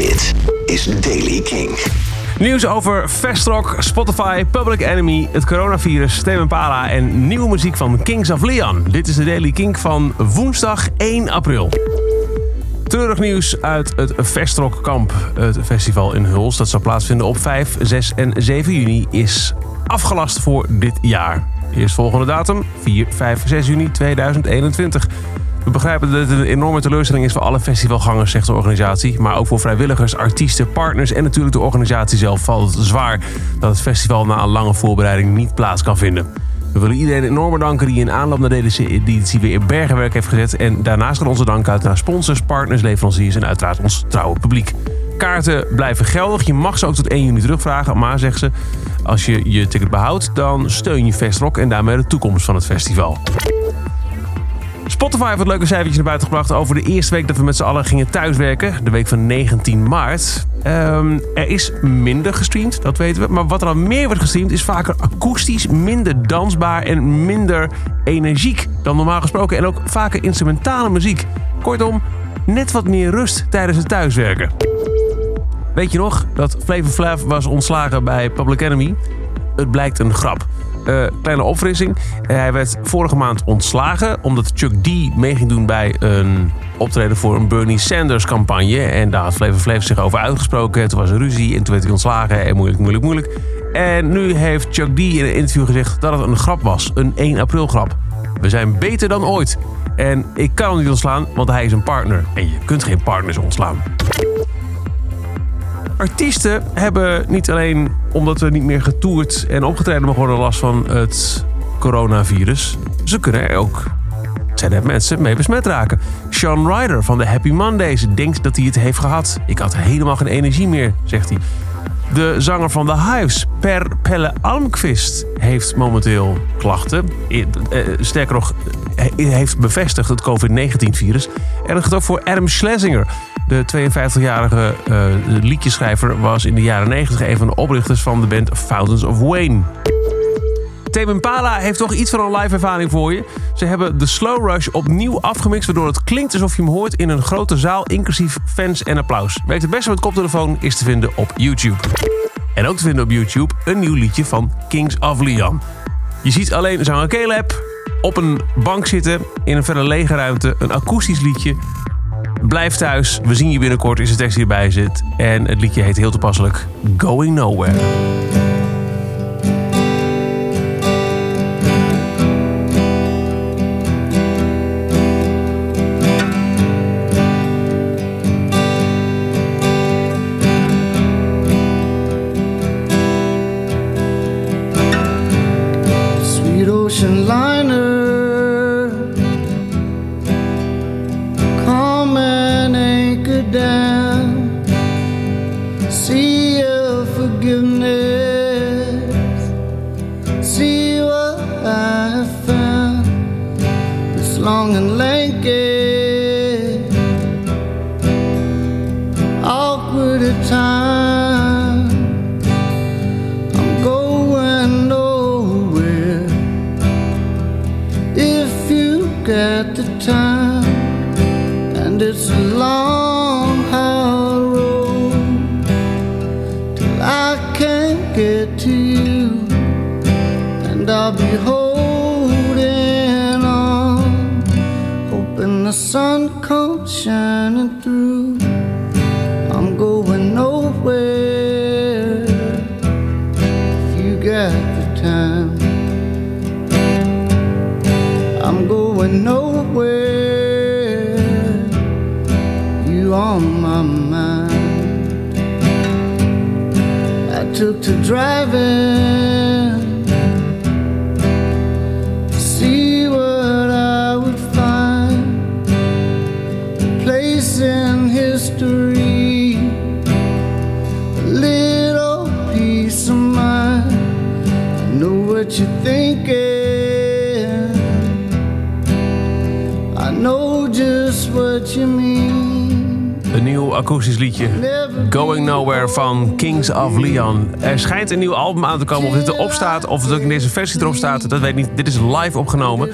Dit is Daily King. Nieuws over Festrock, Spotify, Public Enemy, het coronavirus, Tame Impala en nieuwe muziek van Kings of Leon. Dit is de Daily King van woensdag 1 april. Treurig nieuws uit het Festrock Kamp. Het festival in Huls dat zou plaatsvinden op 5, 6 en 7 juni is afgelast voor dit jaar. Eerstvolgende datum 4, 5, 6 juni 2021. We begrijpen dat het een enorme teleurstelling is voor alle festivalgangers, zegt de organisatie. Maar ook voor vrijwilligers, artiesten, partners en natuurlijk de organisatie zelf valt het zwaar dat het festival na een lange voorbereiding niet plaats kan vinden. We willen iedereen enorm bedanken die in aanloop naar deze editie weer in bergenwerk heeft gezet. En daarnaast gaan onze dank uit naar sponsors, partners, leveranciers en uiteraard ons trouwe publiek. Kaarten blijven geldig. Je mag ze ook tot 1 juni terugvragen. Maar zegt ze, als je je ticket behoudt, dan steun je Festrock en daarmee de toekomst van het festival. Spotify heeft wat leuke cijfertjes naar buiten gebracht over de eerste week dat we met z'n allen gingen thuiswerken. De week van 19 maart. Ehm, er is minder gestreamd, dat weten we. Maar wat er dan meer wordt gestreamd is vaker akoestisch, minder dansbaar en minder energiek dan normaal gesproken. En ook vaker instrumentale muziek. Kortom, net wat meer rust tijdens het thuiswerken. Weet je nog dat Flavor Flav was ontslagen bij Public Enemy? Het blijkt een grap. Uh, kleine opfrissing. hij werd vorige maand ontslagen omdat Chuck D mee ging doen bij een optreden voor een Bernie Sanders campagne. En daar had Flavor Flav zich over uitgesproken. Toen was ruzie en toen werd hij ontslagen en moeilijk, moeilijk, moeilijk. En nu heeft Chuck D in een interview gezegd dat het een grap was. Een 1 april grap. We zijn beter dan ooit. En ik kan hem niet ontslaan, want hij is een partner. En je kunt geen partners ontslaan. Artiesten hebben niet alleen omdat we niet meer getoerd en opgetreden mogen worden last van het coronavirus. Ze kunnen er ook zijn er mensen mee besmet raken. Sean Ryder van de Happy Mondays denkt dat hij het heeft gehad. Ik had helemaal geen energie meer, zegt hij. De zanger van The Hives, Per Pelle Almqvist, heeft momenteel klachten. Eh, sterker nog, hij heeft bevestigd het COVID-19-virus. En dat gaat ook voor Adam Schlesinger. De 52-jarige uh, liedjeschrijver was in de jaren 90 een van de oprichters van de band Fountains of Wayne. Tame Impala heeft toch iets van een live ervaring voor je. Ze hebben de Slow Rush opnieuw afgemixt, waardoor het klinkt alsof je hem hoort in een grote zaal, inclusief fans en applaus. Werkt het beste met koptelefoon, is te vinden op YouTube. En ook te vinden op YouTube een nieuw liedje van Kings of Leon. Je ziet alleen zanger Caleb op een bank zitten in een verder lege ruimte, een akoestisch liedje. Blijf thuis, we zien je binnenkort, is de tekst hierbij zit. En het liedje heet heel toepasselijk Going Nowhere. Ocean liner. Come and anchor down. See your forgiveness. See what I found. This long and lanky. Awkward at times got the time and it's a long hard road till I can't get to you and I'll be holding on hoping the sun comes shining through going nowhere. You on my mind. I took to driving to see what I would find. A place in history, a little peace of mind. I know what you're thinking. I know just what you mean. Een nieuw akoestisch liedje. Going Nowhere van Kings of Leon. Er schijnt een nieuw album aan te komen. Of dit erop staat, of het ook in deze versie erop staat, dat weet ik niet. Dit is live opgenomen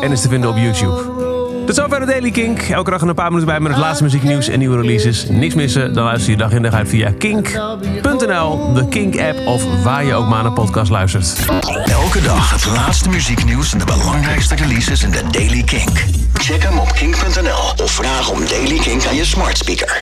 en is te vinden op YouTube. Tot zover de Daily Kink. Elke dag een paar minuten bij met het laatste muzieknieuws en nieuwe releases. Niks missen, dan luister je dag in dag uit via kink.nl, de Kink-app of waar je ook maar naar podcast luistert. Elke dag het laatste muzieknieuws en de belangrijkste releases in de Daily Kink. Check hem op kink.nl of vraag om Daily Kink aan je smart speaker.